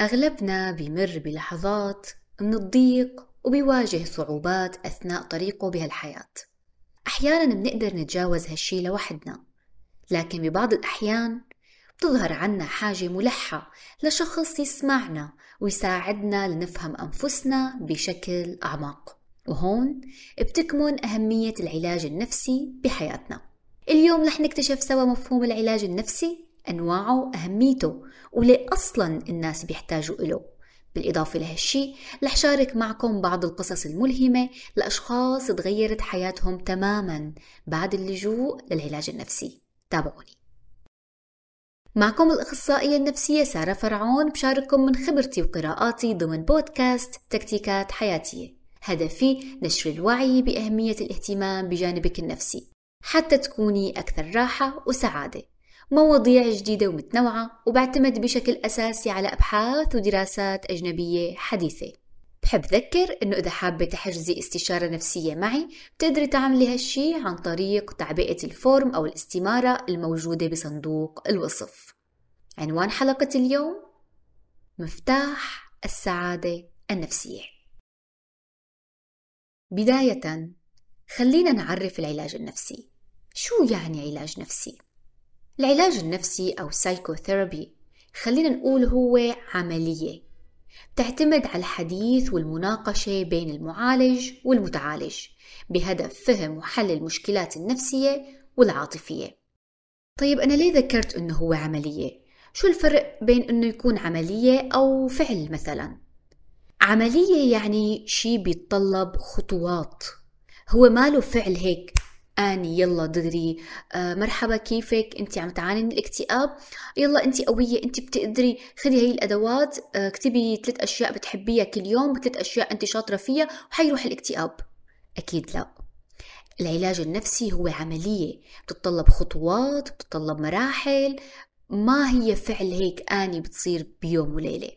أغلبنا بيمر بلحظات من الضيق وبيواجه صعوبات أثناء طريقه بهالحياة. أحيانا بنقدر نتجاوز هالشي لوحدنا لكن ببعض الأحيان بتظهر عنا حاجة ملحة لشخص يسمعنا ويساعدنا لنفهم أنفسنا بشكل أعمق وهون بتكمن أهمية العلاج النفسي بحياتنا. اليوم رح نكتشف سوا مفهوم العلاج النفسي أنواعه وأهميته وليه أصلا الناس بيحتاجوا إله. بالإضافة لهالشي رح شارك معكم بعض القصص الملهمة لأشخاص تغيرت حياتهم تماما بعد اللجوء للعلاج النفسي. تابعوني. معكم الأخصائية النفسية سارة فرعون بشارككم من خبرتي وقراءاتي ضمن بودكاست تكتيكات حياتية. هدفي نشر الوعي بأهمية الاهتمام بجانبك النفسي حتى تكوني أكثر راحة وسعادة. مواضيع جديدة ومتنوعة وبعتمد بشكل أساسي على أبحاث ودراسات أجنبية حديثة. بحب ذكر إنه إذا حابة تحجزي استشارة نفسية معي بتقدري تعملي هالشي عن طريق تعبئة الفورم أو الاستمارة الموجودة بصندوق الوصف. عنوان حلقة اليوم مفتاح السعادة النفسية. بداية خلينا نعرف العلاج النفسي. شو يعني علاج نفسي؟ العلاج النفسي أو سايكوثيرابي خلينا نقول هو عملية تعتمد على الحديث والمناقشة بين المعالج والمتعالج بهدف فهم وحل المشكلات النفسية والعاطفية طيب أنا ليه ذكرت أنه هو عملية؟ شو الفرق بين أنه يكون عملية أو فعل مثلا؟ عملية يعني شي بيتطلب خطوات هو ماله فعل هيك آني يلا دغري. آه مرحبا كيفك؟ انت عم تعاني من الاكتئاب؟ يلا انت قوية انت بتقدري. خذي هي الأدوات. آه اكتبي ثلاث أشياء بتحبيها كل يوم ثلاث أشياء انت شاطرة فيها وحيروح الاكتئاب. أكيد لا. العلاج النفسي هو عملية. بتتطلب خطوات بتتطلب مراحل. ما هي فعل هيك آني بتصير بيوم وليلة.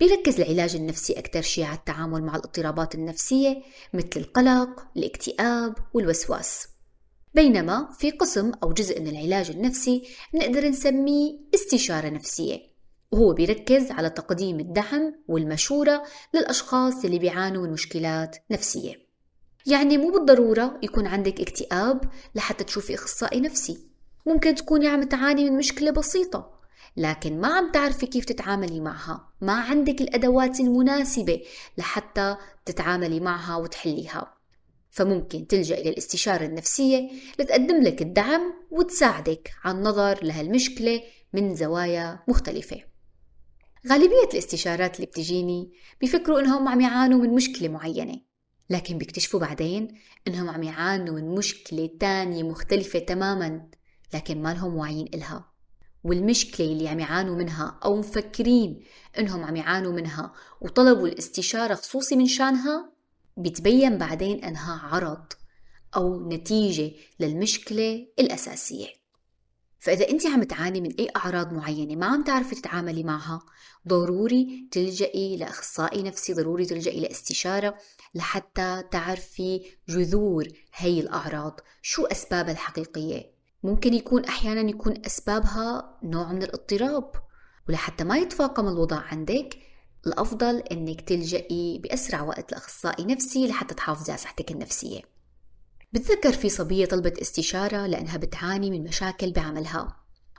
بيركز العلاج النفسي أكثر شيء على التعامل مع الاضطرابات النفسية مثل القلق، الاكتئاب والوسواس. بينما في قسم أو جزء من العلاج النفسي نقدر نسميه استشارة نفسية. وهو بيركز على تقديم الدعم والمشورة للأشخاص اللي بيعانوا من مشكلات نفسية. يعني مو بالضرورة يكون عندك اكتئاب لحتى تشوفي أخصائي نفسي. ممكن تكوني عم تعاني من مشكلة بسيطة لكن ما عم تعرفي كيف تتعاملي معها. ما عندك الأدوات المناسبة لحتى تتعاملي معها وتحليها. فممكن تلجأ إلى الاستشارة النفسية لتقدم لك الدعم وتساعدك على النظر لهالمشكلة من زوايا مختلفة. غالبية الاستشارات اللي بتجيني بيفكروا إنهم عم يعانوا من مشكلة معينة لكن بيكتشفوا بعدين إنهم عم يعانوا من مشكلة تانية مختلفة تماما لكن ما لهم واعيين إلها. والمشكلة اللي عم يعانوا منها أو مفكرين إنهم عم يعانوا منها وطلبوا الاستشارة خصوصي من شانها بتبين بعدين أنها عرض أو نتيجة للمشكلة الأساسية. فإذا أنت عم تعاني من أي أعراض معينة ما عم تعرفي تتعاملي معها ضروري تلجئي لأخصائي نفسي ضروري تلجئي لإستشارة لحتى تعرفي جذور هي الأعراض شو أسبابها الحقيقية. ممكن يكون أحيانا يكون أسبابها نوع من الاضطراب ولحتى ما يتفاقم الوضع عندك الأفضل أنك تلجئي بأسرع وقت لأخصائي نفسي لحتى تحافظي على صحتك النفسية. بتذكر في صبية طلبت استشارة لأنها بتعاني من مشاكل بعملها.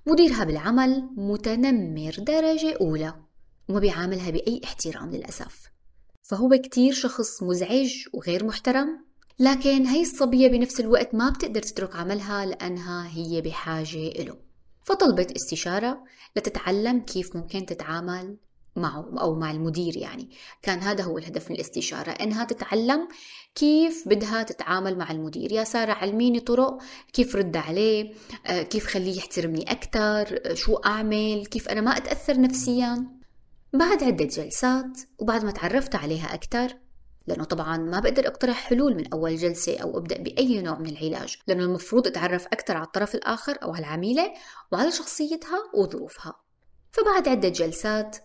مديرها بالعمل متنمر درجة أولى وما بيعاملها بأي احترام للأسف. فهو كتير شخص مزعج وغير محترم لكن هي الصبية بنفس الوقت ما بتقدر تترك عملها لأنها هي بحاجة إله. فطلبت استشارة لتتعلم كيف ممكن تتعامل معه أو مع المدير يعني. كان هذا هو الهدف من الاستشارة إنها تتعلم كيف بدها تتعامل مع المدير. يا سارة علميني طرق كيف رد عليه آه، كيف خليه يحترمني أكثر آه، شو أعمل كيف أنا ما أتأثر نفسيا. بعد عدة جلسات وبعد ما تعرفت عليها أكثر لأنه طبعا ما بقدر أقترح حلول من أول جلسة أو أبدأ بأي نوع من العلاج لأنه المفروض أتعرف أكثر على الطرف الآخر أو على العميلة وعلى شخصيتها وظروفها. فبعد عدة جلسات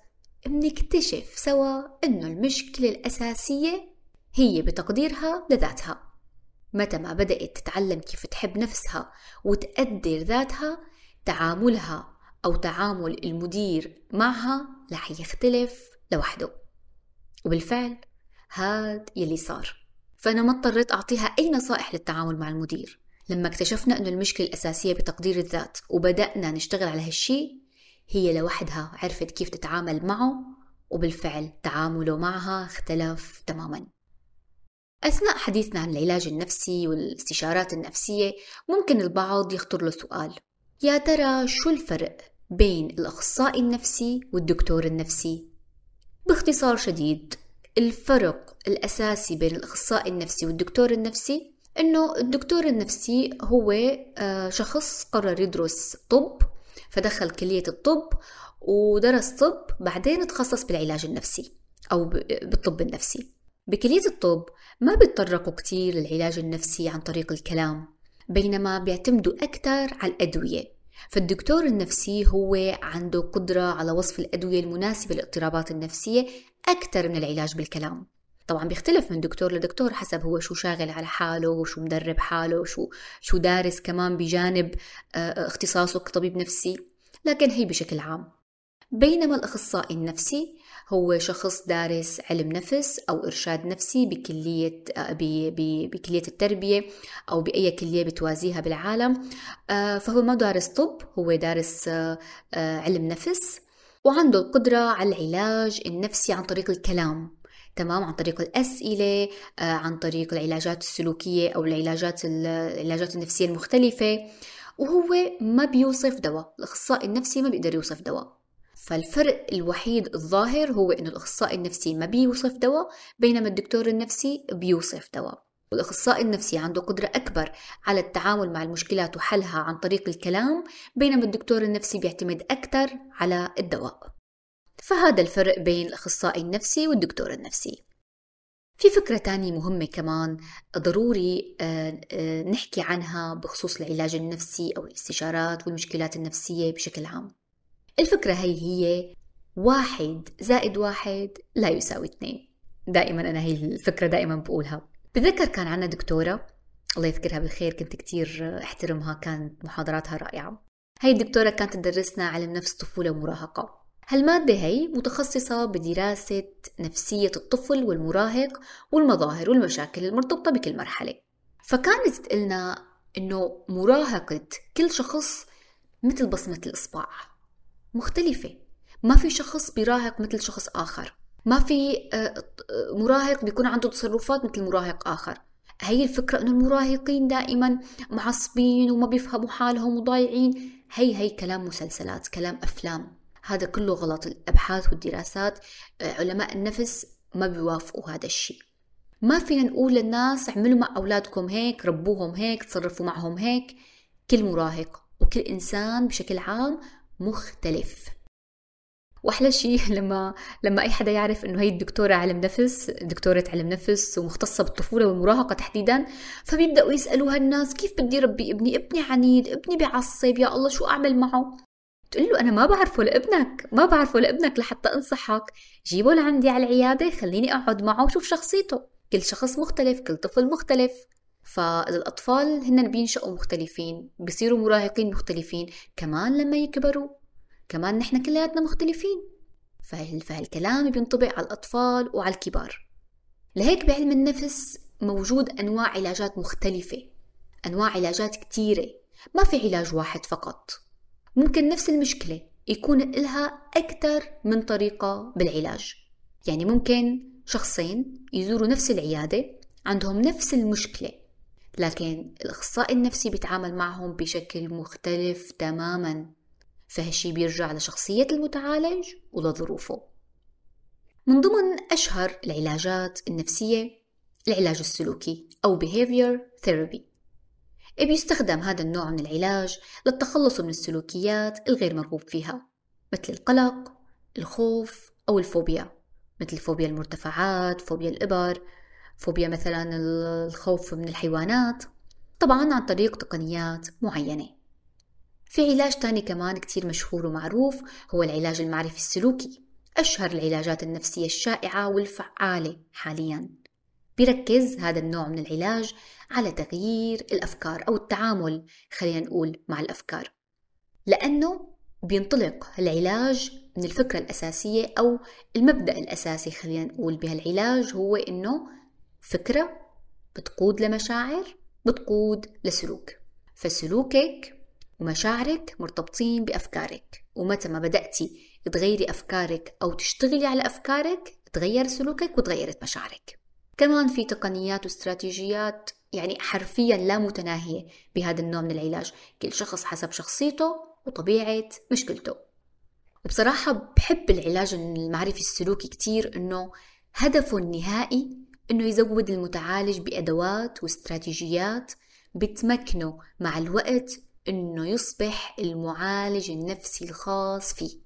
بنكتشف سوا إنه المشكلة الأساسية هي بتقديرها لذاتها. متى ما بدأت تتعلم كيف تحب نفسها وتقدر ذاتها تعاملها أو تعامل المدير معها رح يختلف لوحده. وبالفعل هاد يلي صار. فأنا ما اضطريت أعطيها أي نصائح للتعامل مع المدير. لما اكتشفنا أنه المشكلة الأساسية بتقدير الذات وبدأنا نشتغل على هالشي هي لوحدها عرفت كيف تتعامل معه وبالفعل تعامله معها اختلف تماما أثناء حديثنا عن العلاج النفسي والاستشارات النفسية ممكن البعض يخطر له سؤال يا ترى شو الفرق بين الأخصائي النفسي والدكتور النفسي؟ باختصار شديد الفرق الأساسي بين الأخصائي النفسي والدكتور النفسي إنه الدكتور النفسي هو آه، شخص قرر يدرس طب فدخل كلية الطب ودرس طب بعدين تخصص بالعلاج النفسي أو بالطب النفسي. بكلية الطب ما بيتطرقوا كتير للعلاج النفسي عن طريق الكلام بينما بيعتمدوا أكثر على الأدوية. فالدكتور النفسي هو عنده قدرة على وصف الأدوية المناسبة للاضطرابات النفسية أكثر من العلاج بالكلام. طبعا بيختلف من دكتور لدكتور حسب هو شو شاغل على حاله وشو مدرب حاله وشو شو دارس كمان بجانب آه، اختصاصه كطبيب نفسي. لكن هي بشكل عام. بينما الأخصائي النفسي هو شخص دارس علم نفس أو إرشاد نفسي بكلية آه، بكلية التربية أو بأي كلية بتوازيها بالعالم. آه، فهو ما دارس طب هو دارس علم نفس. وعنده القدرة على العلاج النفسي عن طريق الكلام. تمام عن طريق الأسئلة آه، عن طريق العلاجات السلوكية أو العلاجات العلاجات النفسية المختلفة. وهو ما بيوصف دواء الأخصائي النفسي ما بيقدر يوصف دواء. فالفرق الوحيد الظاهر هو أنه الأخصائي النفسي ما بيوصف دواء بينما الدكتور النفسي بيوصف دواء. والأخصائي النفسي عنده قدرة أكبر على التعامل مع المشكلات وحلها عن طريق الكلام بينما الدكتور النفسي بيعتمد أكثر على الدواء. فهذا الفرق بين الأخصائي النفسي والدكتور النفسي. في فكرة تانية مهمة كمان ضروري آه، آه، نحكي عنها بخصوص العلاج النفسي أو الاستشارات والمشكلات النفسية بشكل عام. الفكرة هي هي واحد زائد واحد لا يساوي اثنين. دائما أنا هي الفكرة دائما بقولها. بتذكر كان عنا دكتورة الله يذكرها بالخير كنت كتير أحترمها كانت محاضراتها رائعة. هاي الدكتورة كانت تدرسنا علم نفس طفولة ومراهقة. هالمادة هي متخصصة بدراسة نفسية الطفل والمراهق والمظاهر والمشاكل المرتبطة بكل مرحلة. فكانت تقلنا إنه مراهقة كل شخص مثل بصمة الإصبع. مختلفة. ما في شخص بيراهق مثل شخص آخر. ما في آه، مراهق بيكون عنده تصرفات مثل مراهق آخر. هي الفكرة إنه المراهقين دائما معصبين وما بيفهموا حالهم وضايعين. هي هي كلام مسلسلات كلام أفلام. هذا كله غلط. الأبحاث والدراسات آه، علماء النفس ما بيوافقوا هذا الشيء. ما فينا نقول للناس اعملوا مع أولادكم هيك ربوهم هيك تصرفوا معهم هيك. كل مراهق وكل إنسان بشكل عام مختلف. وأحلى شيء لما لما أي حدا يعرف إنه هي الدكتورة علم نفس دكتورة علم نفس ومختصة بالطفولة والمراهقة تحديدا فبيبدأوا يسألوها الناس كيف بدي ربي ابني؟ ابني عنيد ابني بيعصب يا الله شو أعمل معه؟ تقول له أنا ما بعرفه لابنك ما بعرفه لابنك لحتى أنصحك. جيبه لعندي على العيادة خليني أقعد معه وشوف شخصيته. كل شخص مختلف كل طفل مختلف. فالأطفال هن بينشأوا مختلفين بيصيروا مراهقين مختلفين كمان لما يكبروا كمان نحن كلياتنا مختلفين. فهالكلام بينطبق على الأطفال وعلى الكبار. لهيك بعلم النفس موجود أنواع علاجات مختلفة أنواع علاجات كتيرة. ما في علاج واحد فقط. ممكن نفس المشكلة يكون لها أكثر من طريقة بالعلاج. يعني ممكن شخصين يزوروا نفس العيادة عندهم نفس المشكلة لكن الأخصائي النفسي بيتعامل معهم بشكل مختلف تماما. فهالشي بيرجع لشخصية المتعالج ولظروفه. من ضمن أشهر العلاجات النفسية العلاج السلوكي أو behavior therapy. بيستخدم هذا النوع من العلاج للتخلص من السلوكيات الغير مرغوب فيها مثل القلق الخوف أو الفوبيا مثل فوبيا المرتفعات فوبيا الإبر فوبيا مثلا الخوف من الحيوانات طبعا عن طريق تقنيات معينة. في علاج تاني كمان كتير مشهور ومعروف هو العلاج المعرفي السلوكي أشهر العلاجات النفسية الشائعة والفعالة حاليا. بيركز هذا النوع من العلاج على تغيير الأفكار أو التعامل خلينا نقول مع الأفكار. لأنه بينطلق العلاج من الفكرة الأساسية أو المبدأ الأساسي خلينا نقول بهالعلاج هو إنه فكرة بتقود لمشاعر بتقود لسلوك. فسلوكك ومشاعرك مرتبطين بأفكارك. ومتى ما بدأتي تغيري أفكارك أو تشتغلي على أفكارك تغير سلوكك وتغيرت مشاعرك. كمان في تقنيات واستراتيجيات يعني حرفيا لا متناهية بهذا النوع من العلاج كل شخص حسب شخصيته وطبيعة مشكلته. بصراحة بحب العلاج المعرفي السلوكي كتير إنه هدفه النهائي إنه يزود المتعالج بأدوات واستراتيجيات بتمكنه مع الوقت إنه يصبح المعالج النفسي الخاص فيه.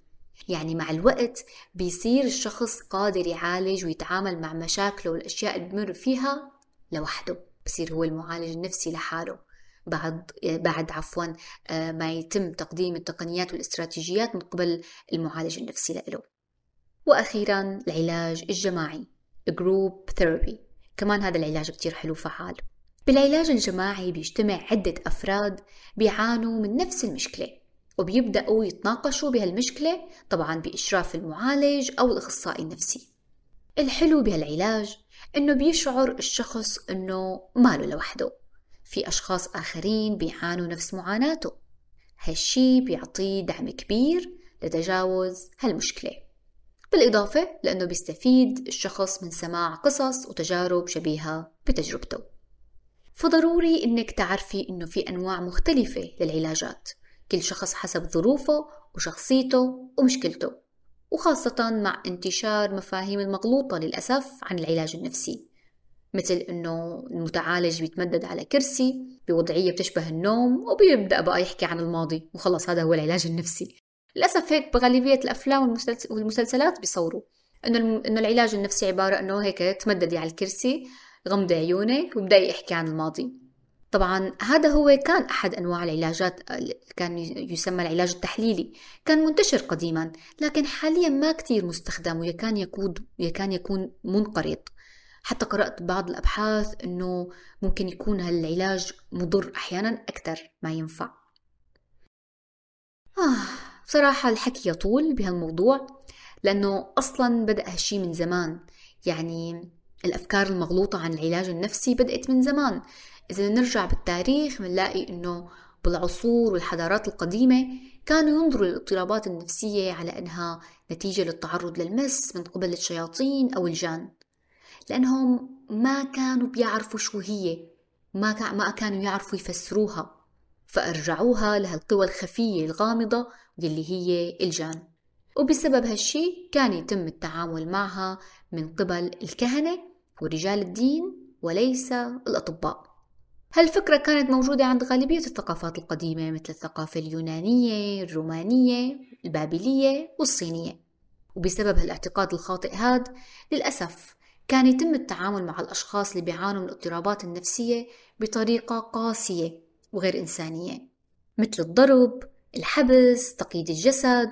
يعني مع الوقت بيصير الشخص قادر يعالج ويتعامل مع مشاكله والأشياء اللي بمر فيها لوحده بصير هو المعالج النفسي لحاله. بعد بعد عفوا آه، ما يتم تقديم التقنيات والاستراتيجيات من قبل المعالج النفسي له وأخيرا العلاج الجماعي group therapy كمان هذا العلاج كتير حلو فعال بالعلاج الجماعي بيجتمع عدة أفراد بيعانوا من نفس المشكلة. وبيبدأوا يتناقشوا بهالمشكلة طبعا بإشراف المعالج أو الأخصائي النفسي. الحلو بهالعلاج إنه بيشعر الشخص إنه ماله لوحده. في أشخاص آخرين بيعانوا نفس معاناته. هالشي بيعطيه دعم كبير لتجاوز هالمشكلة. بالإضافة لأنه بيستفيد الشخص من سماع قصص وتجارب شبيهة بتجربته. فضروري إنك تعرفي إنه في أنواع مختلفة للعلاجات كل شخص حسب ظروفه وشخصيته ومشكلته وخاصة مع انتشار مفاهيم المغلوطة للأسف عن العلاج النفسي. مثل إنه المتعالج بيتمدد على كرسي بوضعية بتشبه النوم وبيبدأ بقى يحكي عن الماضي وخلص هذا هو العلاج النفسي. للأسف هيك بغالبية الأفلام والمسلسلات بيصوروا إنه إنه العلاج النفسي عبارة إنه هيك تمددي على الكرسي غمضي عيونك وابدأي يحكي عن الماضي. طبعا هذا هو كان أحد أنواع العلاجات كان يسمى العلاج التحليلي. كان منتشر قديما لكن حاليا ما كتير مستخدم ويكان يكون, يكان يكون منقرض. حتى قرأت بعض الأبحاث أنه ممكن يكون هالعلاج مضر أحيانا أكثر ما ينفع. آه بصراحة الحكي يطول بهالموضوع لأنه أصلا بدأ هالشي من زمان. يعني الأفكار المغلوطة عن العلاج النفسي بدأت من زمان. إذا نرجع بالتاريخ بنلاقي أنه بالعصور والحضارات القديمة كانوا ينظروا للاضطرابات النفسية على أنها نتيجة للتعرض للمس من قبل الشياطين أو الجان. لأنهم ما كانوا بيعرفوا شو هي ما ما كانوا يعرفوا يفسروها فأرجعوها لهالقوى الخفية الغامضة واللي هي الجان. وبسبب هالشي كان يتم التعامل معها من قبل الكهنة ورجال الدين وليس الأطباء. هالفكرة كانت موجودة عند غالبية الثقافات القديمة مثل الثقافة اليونانية، الرومانية، البابلية والصينية؟ وبسبب هالاعتقاد الخاطئ هاد للأسف كان يتم التعامل مع الأشخاص اللي بيعانوا من الاضطرابات النفسية بطريقة قاسية وغير إنسانية مثل الضرب، الحبس، تقييد الجسد.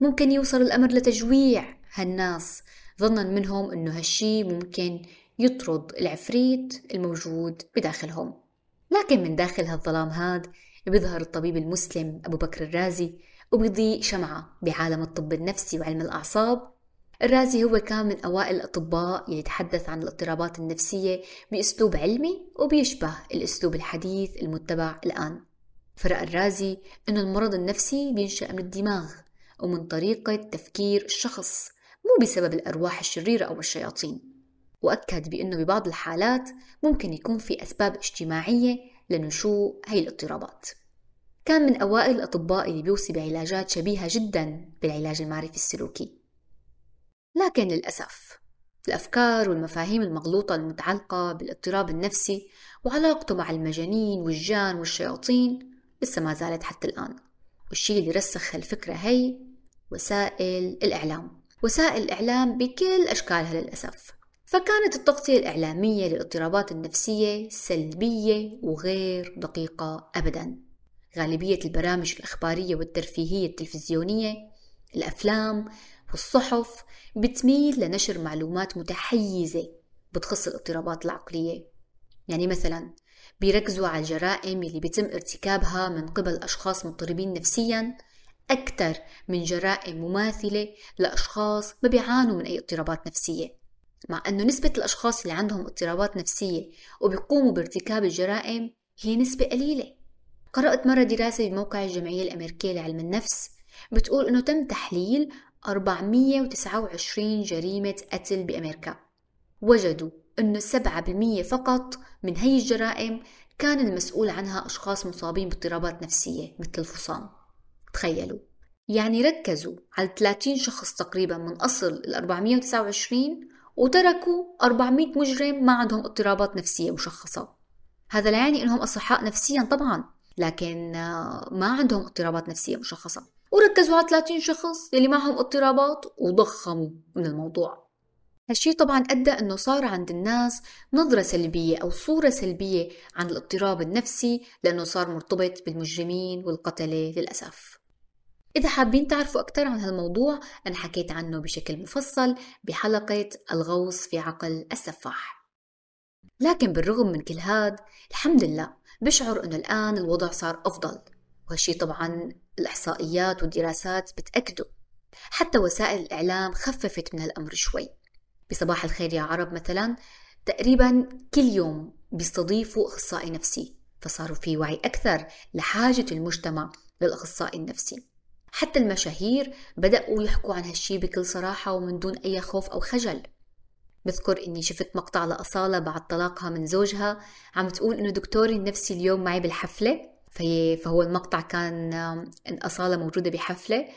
ممكن يوصل الأمر لتجويع هالناس ظنا منهم أنه هالشي ممكن يطرد العفريت الموجود بداخلهم. لكن من داخل هالظلام هاد بيظهر الطبيب المسلم أبو بكر الرازي وبيضيء شمعة بعالم الطب النفسي وعلم الأعصاب. الرازي هو كان من أوائل الأطباء اللي تحدث عن الاضطرابات النفسية بأسلوب علمي وبيشبه الأسلوب الحديث المتبع الآن. فرأى الرازي أن المرض النفسي بينشأ من الدماغ ومن طريقة تفكير الشخص مو بسبب الأرواح الشريرة أو الشياطين. وأكد بأنه ببعض الحالات ممكن يكون في أسباب اجتماعية لنشوء هاي الاضطرابات. كان من أوائل الأطباء اللي بيوصي بعلاجات شبيهة جدا بالعلاج المعرفي السلوكي. لكن للأسف الأفكار والمفاهيم المغلوطة المتعلقة بالاضطراب النفسي وعلاقته مع المجانين والجان والشياطين لسه ما زالت حتى الآن. والشيء اللي رسخ الفكرة هي وسائل الإعلام. وسائل الإعلام بكل أشكالها للأسف فكانت التغطية الإعلامية للاضطرابات النفسية سلبية وغير دقيقة أبدا. غالبية البرامج الإخبارية والترفيهية التلفزيونية الأفلام والصحف بتميل لنشر معلومات متحيزة بتخص الاضطرابات العقلية. يعني مثلا بيركزوا على الجرائم اللي بيتم ارتكابها من قبل أشخاص مضطربين نفسيا أكثر من جرائم مماثلة لأشخاص ما بيعانوا من أي اضطرابات نفسية. مع أنه نسبة الأشخاص اللي عندهم اضطرابات نفسية وبيقوموا بارتكاب الجرائم هي نسبة قليلة. قرأت مرة دراسة بموقع الجمعية الأمريكية لعلم النفس بتقول أنه تم تحليل 429 جريمة قتل بأمريكا. وجدوا أنه 7% فقط من هي الجرائم كان المسؤول عنها أشخاص مصابين باضطرابات نفسية مثل الفصام. تخيلوا. يعني ركزوا على 30 شخص تقريبا من أصل ال 429 وتركوا 400 مجرم ما عندهم اضطرابات نفسية مشخصة. هذا لا يعني أنهم أصحاء نفسيا طبعا لكن آه، ما عندهم اضطرابات نفسية مشخصة. وركزوا على 30 شخص اللي معهم اضطرابات وضخموا من الموضوع. هالشي طبعا أدى أنه صار عند الناس نظرة سلبية أو صورة سلبية عن الاضطراب النفسي لأنه صار مرتبط بالمجرمين والقتلة للأسف. إذا حابين تعرفوا أكثر عن هالموضوع أنا حكيت عنه بشكل مفصل بحلقة الغوص في عقل السفاح. لكن بالرغم من كل هاد الحمد لله بشعر أنه الآن الوضع صار أفضل. وهالشي طبعا الإحصائيات والدراسات بتأكده. حتى وسائل الإعلام خففت من هالأمر شوي. بصباح الخير يا عرب مثلا تقريبا كل يوم بيستضيفوا أخصائي نفسي. فصاروا في وعي أكثر لحاجة المجتمع للأخصائي النفسي. حتى المشاهير بدأوا يحكوا عن هالشي بكل صراحة ومن دون أي خوف أو خجل. بذكر إني شفت مقطع لأصالة بعد طلاقها من زوجها. عم تقول إنه دكتوري النفسي اليوم معي بالحفلة. فهي فهو المقطع كان إن أصالة موجودة بحفلة.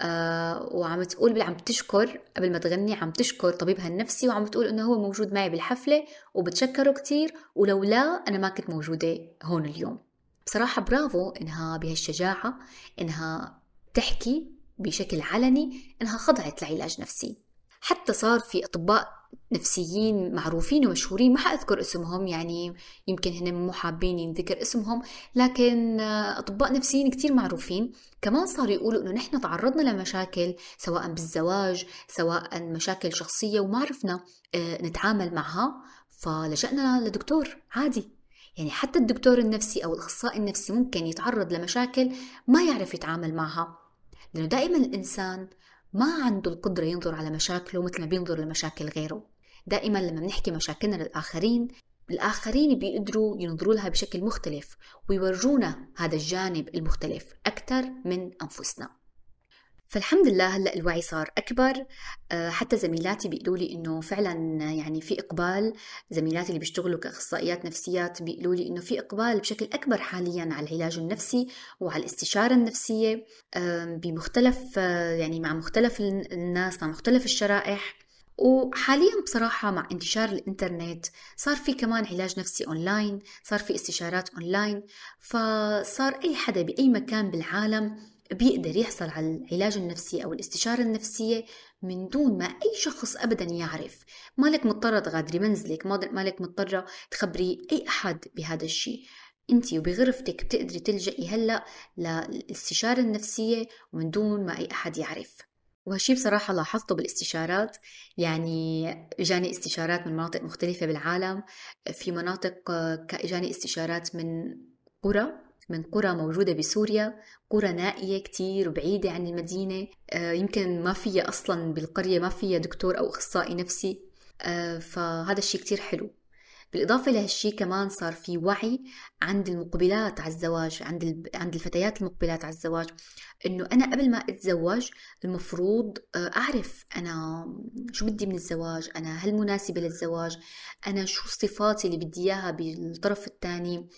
آه وعم تقول عم تشكر قبل ما تغني عم تشكر طبيبها النفسي وعم تقول إنه هو موجود معي بالحفلة وبتشكره كتير. ولولا أنا ما كنت موجودة هون اليوم. بصراحة برافو إنها بهالشجاعة إنها تحكي بشكل علني إنها خضعت لعلاج نفسي. حتى صار في أطباء نفسيين معروفين ومشهورين ما حأذكر اسمهم يعني يمكن هن مو حابين ينذكر اسمهم لكن أطباء نفسيين كتير معروفين. كمان صاروا يقولوا إنه نحن تعرضنا لمشاكل سواء بالزواج سواء مشاكل شخصية وما عرفنا آه، نتعامل معها فلجأنا لدكتور عادي. يعني حتى الدكتور النفسي أو الأخصائي النفسي ممكن يتعرض لمشاكل ما يعرف يتعامل معها. لأنه دائما الإنسان ما عنده القدرة ينظر على مشاكله مثل ما بينظر لمشاكل غيره. دائما لما بنحكي مشاكلنا للآخرين الآخرين بيقدروا ينظروا لها بشكل مختلف ويورجونا هذا الجانب المختلف أكثر من أنفسنا. فالحمد لله هلأ الوعي صار أكبر. آه، حتى زميلاتي بيقولوا لي إنه فعلا يعني في إقبال. زميلاتي اللي بيشتغلوا كأخصائيات نفسيات بيقولوا لي إنه في إقبال بشكل أكبر حاليا على العلاج النفسي وعلى الاستشارة النفسية. بمختلف آه، يعني مع مختلف الناس مع مختلف الشرائح. وحاليا بصراحة مع انتشار الإنترنت صار في كمان علاج نفسي أونلاين صار في استشارات أونلاين. فصار أي حدا بأي مكان بالعالم بيقدر يحصل على العلاج النفسي أو الاستشارة النفسية من دون ما أي شخص أبدا يعرف. مالك مضطرة تغادري منزلك مالك مضطرة تخبري أي أحد بهذا الشيء. أنت وبغرفتك بتقدري تلجئي هلأ للاستشارة النفسية ومن دون ما أي أحد يعرف. وهالشي بصراحة لاحظته بالاستشارات. يعني جاني استشارات من مناطق مختلفة بالعالم. في مناطق جاني استشارات من قرى. من قرى موجودة بسوريا قرى نائية كتير وبعيدة عن المدينة. آه، يمكن ما فيها أصلا بالقرية ما فيها دكتور أو أخصائي نفسي. آه، فهذا الشيء كتير حلو. بالإضافة لهالشي كمان صار في وعي عند المقبلات على الزواج عند عند الفتيات المقبلات على الزواج إنه أنا قبل ما أتزوج المفروض آه، أعرف أنا شو بدي من الزواج أنا هل مناسبة للزواج أنا شو الصفات اللي بدي إياها بالطرف الثاني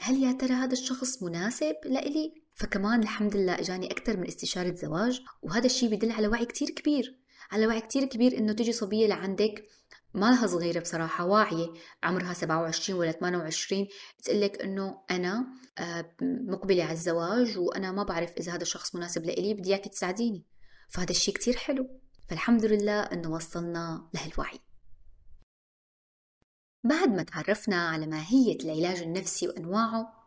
هل يا ترى هذا الشخص مناسب لإلي؟ فكمان الحمد لله إجاني أكثر من استشارة زواج وهذا الشيء بدل على وعي كتير كبير على وعي كتير كبير إنه تجي صبية لعندك مالها صغيرة بصراحة واعية. عمرها 27 ولا 28 تقلك إنه أنا آه، مقبلة على الزواج وأنا ما بعرف إذا هذا الشخص مناسب لإلي بدي إياك تساعديني. فهذا الشيء كتير حلو. فالحمد لله إنه وصلنا لهالوعي. بعد ما تعرفنا على ماهية العلاج النفسي وأنواعه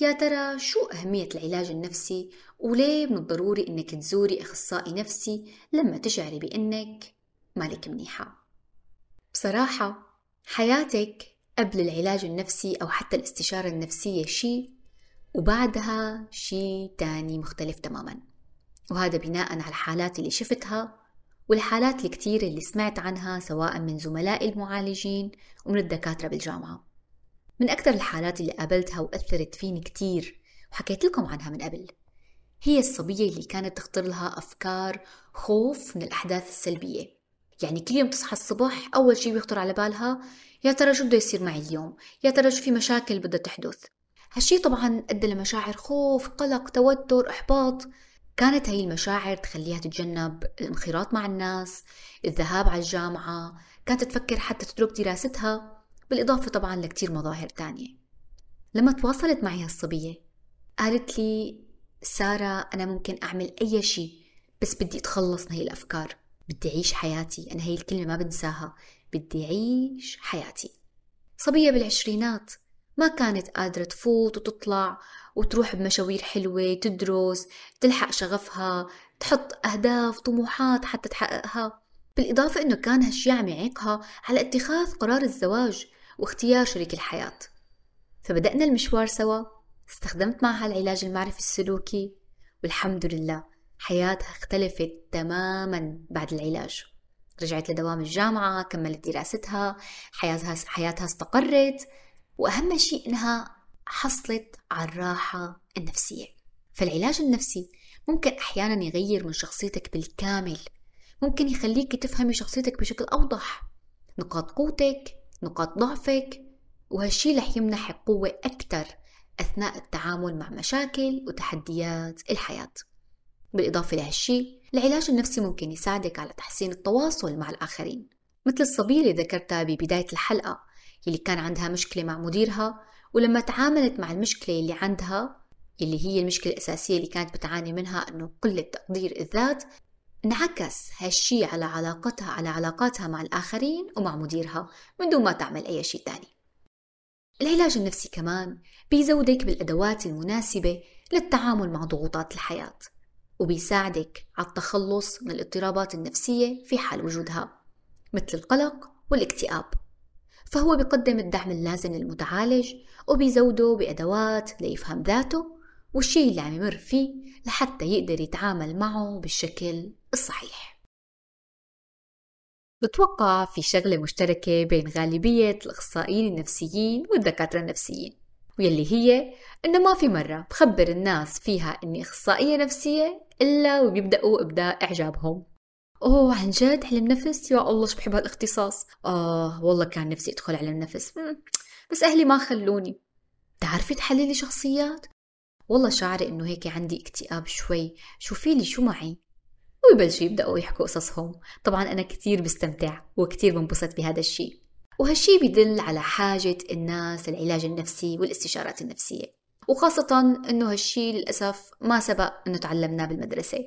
يا ترى شو أهمية العلاج النفسي؟ وليه من الضروري إنك تزوري أخصائي نفسي لما تشعري بإنك مالك منيحة؟ بصراحة حياتك قبل العلاج النفسي أو حتى الاستشارة النفسية شيء وبعدها شيء تاني مختلف تماما. وهذا بناء على الحالات اللي شفتها والحالات الكتيرة اللي سمعت عنها سواء من زملائي المعالجين ومن الدكاترة بالجامعة. من أكثر الحالات اللي قابلتها وأثرت فيني كتير وحكيت لكم عنها من قبل هي الصبية اللي كانت تخطر لها أفكار خوف من الأحداث السلبية. يعني كل يوم تصحى الصبح أول شي بيخطر على بالها يا ترى شو بده يصير معي اليوم؟ يا ترى شو في مشاكل بدها تحدث؟ هالشي طبعا أدى لمشاعر خوف قلق توتر إحباط. كانت هاي المشاعر تخليها تتجنب الانخراط مع الناس الذهاب على الجامعة كانت تفكر حتى تترك دراستها بالإضافة طبعا لكتير مظاهر تانية. لما تواصلت معي هالصبية قالت لي سارة أنا ممكن أعمل أي شيء بس بدي أتخلص من هي الأفكار. بدي أعيش حياتي. أنا هي الكلمة ما بنساها. بدي أعيش حياتي. صبية بالعشرينات ما كانت قادرة تفوت وتطلع وتروح بمشاوير حلوة تدرس تلحق شغفها تحط أهداف طموحات حتى تحققها. بالإضافة أنه كان هالشي عم يعيقها على اتخاذ قرار الزواج واختيار شريك الحياة. فبدأنا المشوار سوا. استخدمت معها العلاج المعرفي السلوكي. والحمد لله. حياتها اختلفت تماما بعد العلاج. رجعت لدوام الجامعة كملت دراستها حياتها حياتها استقرت وأهم شيء إنها حصلت على الراحة النفسية. فالعلاج النفسي ممكن أحيانا يغير من شخصيتك بالكامل. ممكن يخليك تفهمي شخصيتك بشكل أوضح. نقاط قوتك نقاط ضعفك وهالشي رح يمنحك قوة أكثر أثناء التعامل مع مشاكل وتحديات الحياة. بالإضافة لهالشي العلاج النفسي ممكن يساعدك على تحسين التواصل مع الآخرين مثل الصبية اللي ذكرتها ببداية الحلقة اللي كان عندها مشكلة مع مديرها ولما تعاملت مع المشكلة اللي عندها اللي هي المشكلة الأساسية اللي كانت بتعاني منها أنه قلة تقدير الذات انعكس هالشي على علاقتها على علاقاتها مع الآخرين ومع مديرها من دون ما تعمل أي شيء تاني. العلاج النفسي كمان بيزودك بالأدوات المناسبة للتعامل مع ضغوطات الحياة. وبيساعدك على التخلص من الاضطرابات النفسية في حال وجودها مثل القلق والاكتئاب. فهو بيقدم الدعم اللازم للمتعالج وبيزوده بأدوات ليفهم ذاته والشيء اللي عم يمر فيه لحتى يقدر يتعامل معه بالشكل الصحيح. بتوقع في شغلة مشتركة بين غالبية الأخصائيين النفسيين والدكاترة النفسيين. واللي هي إنه ما في مرة بخبر الناس فيها إني أخصائية نفسية إلا وبيبدأوا إبداء إعجابهم. أوه عن جد؟ علم نفس؟ يا الله شو بحب هالاختصاص. آه والله كان نفسي أدخل علم نفس. بس أهلي ما خلوني. تعرفي تحللي شخصيات؟ والله شعري إنه هيك عندي اكتئاب شوي. شوفي لي شو معي؟ ويبلشوا يبدأوا يحكوا قصصهم. طبعا أنا كتير بستمتع وكتير بنبسط بهذا الشيء وهالشي بدل على حاجة الناس للعلاج النفسي والاستشارات النفسية. وخاصة أنه هالشي للأسف ما سبق أنه تعلمناه بالمدرسة.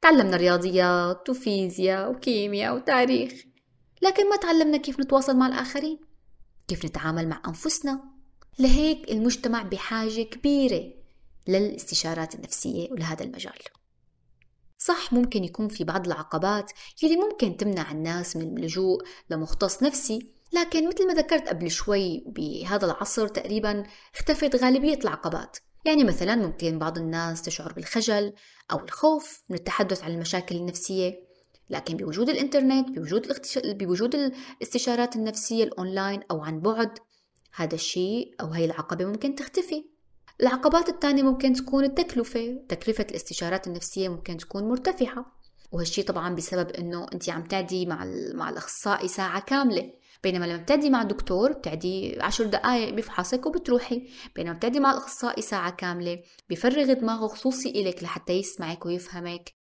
تعلمنا رياضيات وفيزياء وكيمياء وتاريخ. لكن ما تعلمنا كيف نتواصل مع الآخرين. كيف نتعامل مع أنفسنا. لهيك المجتمع بحاجة كبيرة للاستشارات النفسية ولهذا المجال. صح ممكن يكون في بعض العقبات يلي ممكن تمنع الناس من اللجوء لمختص نفسي لكن مثل ما ذكرت قبل شوي بهذا العصر تقريبا اختفت غالبية العقبات. يعني مثلا ممكن بعض الناس تشعر بالخجل أو الخوف من التحدث عن المشاكل النفسية. لكن بوجود الإنترنت بوجود, الاختش... بوجود الاستشارات النفسية الأونلاين أو عن بعد هذا الشيء أو هي العقبة ممكن تختفي. العقبات الثانية ممكن تكون التكلفة. تكلفة الاستشارات النفسية ممكن تكون مرتفعة. وهالشي طبعا بسبب إنه انت عم تعدي مع مع الأخصائي ساعة كاملة. بينما لما بتعدي مع الدكتور بتعدي عشر دقائق بفحصك وبتروحي. بينما بتعدي مع الأخصائي ساعة كاملة بفرغ دماغه خصوصي إلك لحتى يسمعك ويفهمك.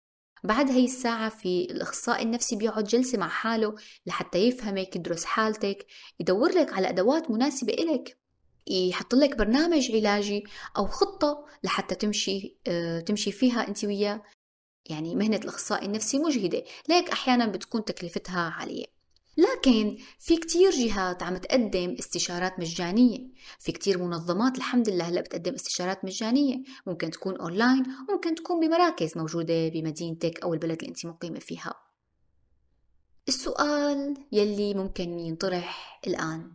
بعد هي الساعة في الأخصائي النفسي بيقعد جلسة مع حاله لحتى يفهمك يدرس حالتك يدور لك على أدوات مناسبة إلك. يحط لك برنامج علاجي أو خطة لحتى تمشي آه، تمشي فيها أنت وياه. يعني مهنة الأخصائي النفسي مجهدة ليك أحيانا بتكون تكلفتها عالية. لكن في كتير جهات عم تقدم استشارات مجانية. في كتير منظمات الحمد لله هلأ بتقدم استشارات مجانية. ممكن تكون أونلاين وممكن تكون بمراكز موجودة بمدينتك أو البلد اللي أنت مقيمة فيها. السؤال يلي ممكن ينطرح الآن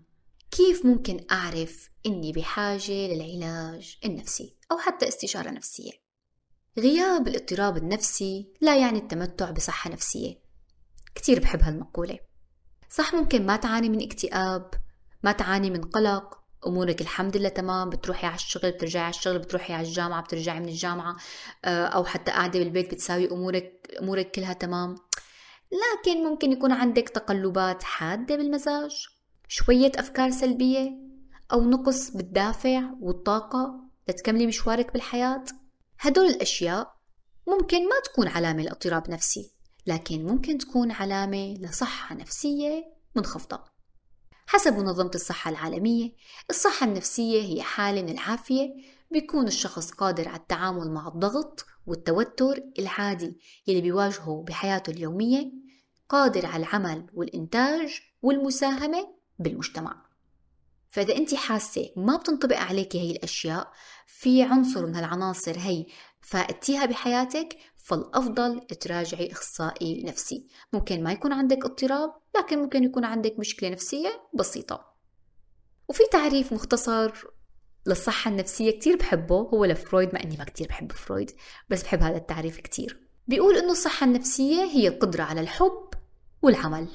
كيف ممكن أعرف إني بحاجة للعلاج النفسي أو حتى استشارة نفسية؟ غياب الاضطراب النفسي لا يعني التمتع بصحة نفسية. كتير بحب هالمقولة. صح ممكن ما تعاني من اكتئاب ما تعاني من قلق أمورك الحمد لله تمام بتروحي على الشغل بترجعي على الشغل بتروحي على الجامعة بترجعي من الجامعة آه، أو حتى قاعدة بالبيت بتساوي أمورك أمورك كلها تمام. لكن ممكن يكون عندك تقلبات حادة بالمزاج شوية أفكار سلبية أو نقص بالدافع والطاقة لتكملي مشوارك بالحياة. هدول الأشياء ممكن ما تكون علامة لاضطراب نفسي لكن ممكن تكون علامة لصحة نفسية منخفضة. حسب منظمة الصحة العالمية الصحة النفسية هي حالة من العافية بيكون الشخص قادر على التعامل مع الضغط والتوتر العادي يلي بيواجهه بحياته اليومية قادر على العمل والإنتاج والمساهمة بالمجتمع. فإذا أنت حاسة ما بتنطبق عليك هي الأشياء في عنصر من هالعناصر هي فأتيها بحياتك فالأفضل تراجعي أخصائي نفسي. ممكن ما يكون عندك اضطراب لكن ممكن يكون عندك مشكلة نفسية بسيطة. وفي تعريف مختصر للصحة النفسية كتير بحبه هو لفرويد مع أني ما كتير بحب فرويد بس بحب هذا التعريف كتير. بيقول أنه الصحة النفسية هي القدرة على الحب والعمل.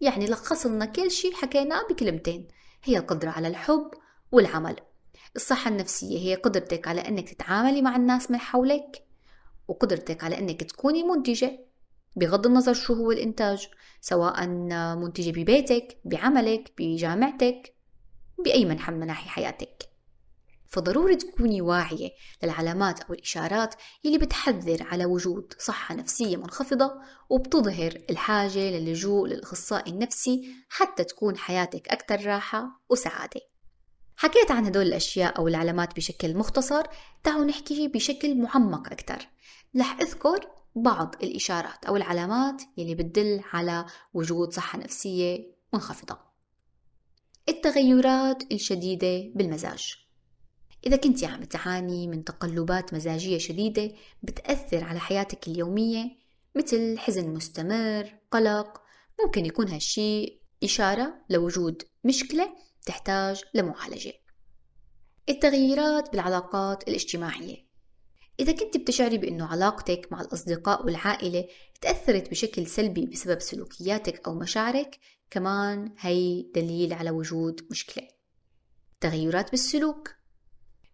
يعني لخص لنا كل شيء حكيناه بكلمتين. هي القدرة على الحب والعمل. الصحة النفسية هي قدرتك على أنك تتعاملي مع الناس من حولك وقدرتك على أنك تكوني منتجة بغض النظر شو هو الإنتاج سواء منتجة ببيتك بعملك بجامعتك بأي منحى من مناحي حياتك. فضروري تكوني واعية للعلامات أو الإشارات اللي بتحذر على وجود صحة نفسية منخفضة وبتظهر الحاجة للجوء للأخصائي النفسي حتى تكون حياتك أكثر راحة وسعادة. حكيت عن هدول الأشياء أو العلامات بشكل مختصر تعالوا نحكي بشكل معمق أكثر. رح أذكر بعض الإشارات أو العلامات يلي بتدل على وجود صحة نفسية منخفضة. التغيرات الشديدة بالمزاج. إذا كنت عم تعاني من تقلبات مزاجية شديدة بتأثر على حياتك اليومية مثل حزن مستمر، قلق، ممكن يكون هالشي إشارة لوجود مشكلة تحتاج لمعالجة. التغييرات بالعلاقات الاجتماعية. إذا كنت بتشعري بأنه علاقتك مع الأصدقاء والعائلة تأثرت بشكل سلبي بسبب سلوكياتك أو مشاعرك كمان هي دليل على وجود مشكلة. تغيرات بالسلوك.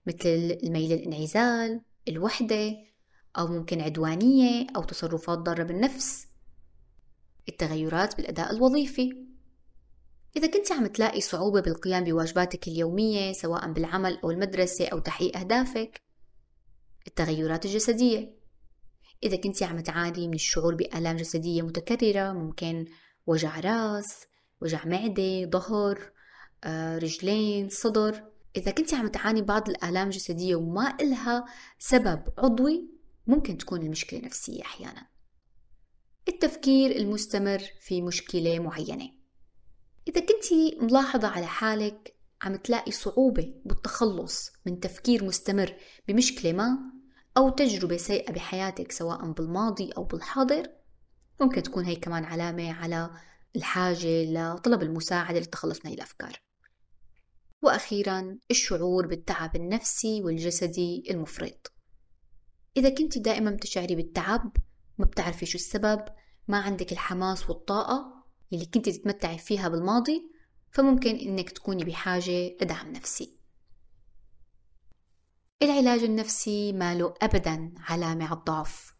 مثل الميل للانعزال الوحدة أو ممكن عدوانية أو تصرفات ضارة بالنفس. التغيرات بالأداء الوظيفي. إذا كنت عم تلاقي صعوبة بالقيام بواجباتك اليومية سواء بالعمل أو المدرسة أو تحقيق أهدافك. التغيرات الجسدية. إذا كنت عم تعاني من الشعور بآلام جسدية متكررة ممكن وجع راس وجع معدة ظهر آه، رجلين صدر. إذا كنت عم تعاني بعض الآلام الجسدية وما إلها سبب عضوي ممكن تكون المشكلة نفسية أحيانا. التفكير المستمر في مشكلة معينة. إذا كنت ملاحظة على حالك عم تلاقي صعوبة بالتخلص من تفكير مستمر بمشكلة ما أو تجربة سيئة بحياتك سواء بالماضي أو بالحاضر ممكن تكون هي كمان علامة على الحاجة لطلب المساعدة للتخلص من هي الأفكار. وأخيرا الشعور بالتعب النفسي والجسدي المفرط. إذا كنت دائما بتشعري بالتعب ما بتعرفي شو السبب ما عندك الحماس والطاقة اللي كنت تتمتعي فيها بالماضي فممكن إنك تكوني بحاجة لدعم نفسي. العلاج النفسي ما له أبدا علامة على الضعف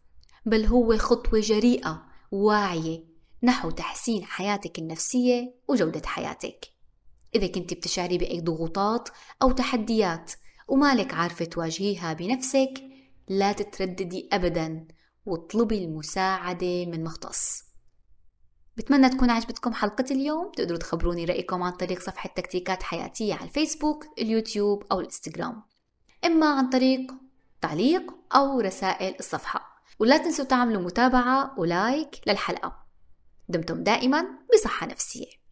بل هو خطوة جريئة واعية نحو تحسين حياتك النفسية وجودة حياتك. إذا كنت بتشعري بأي ضغوطات أو تحديات ومالك عارفة تواجهيها بنفسك لا تترددي أبدا واطلبي المساعدة من مختص. بتمنى تكون عجبتكم حلقة اليوم. تقدروا تخبروني رأيكم عن طريق صفحة تكتيكات حياتية على الفيسبوك اليوتيوب أو الإنستغرام. إما عن طريق تعليق أو رسائل الصفحة. ولا تنسوا تعملوا متابعة ولايك للحلقة. دمتم دائما بصحة نفسية.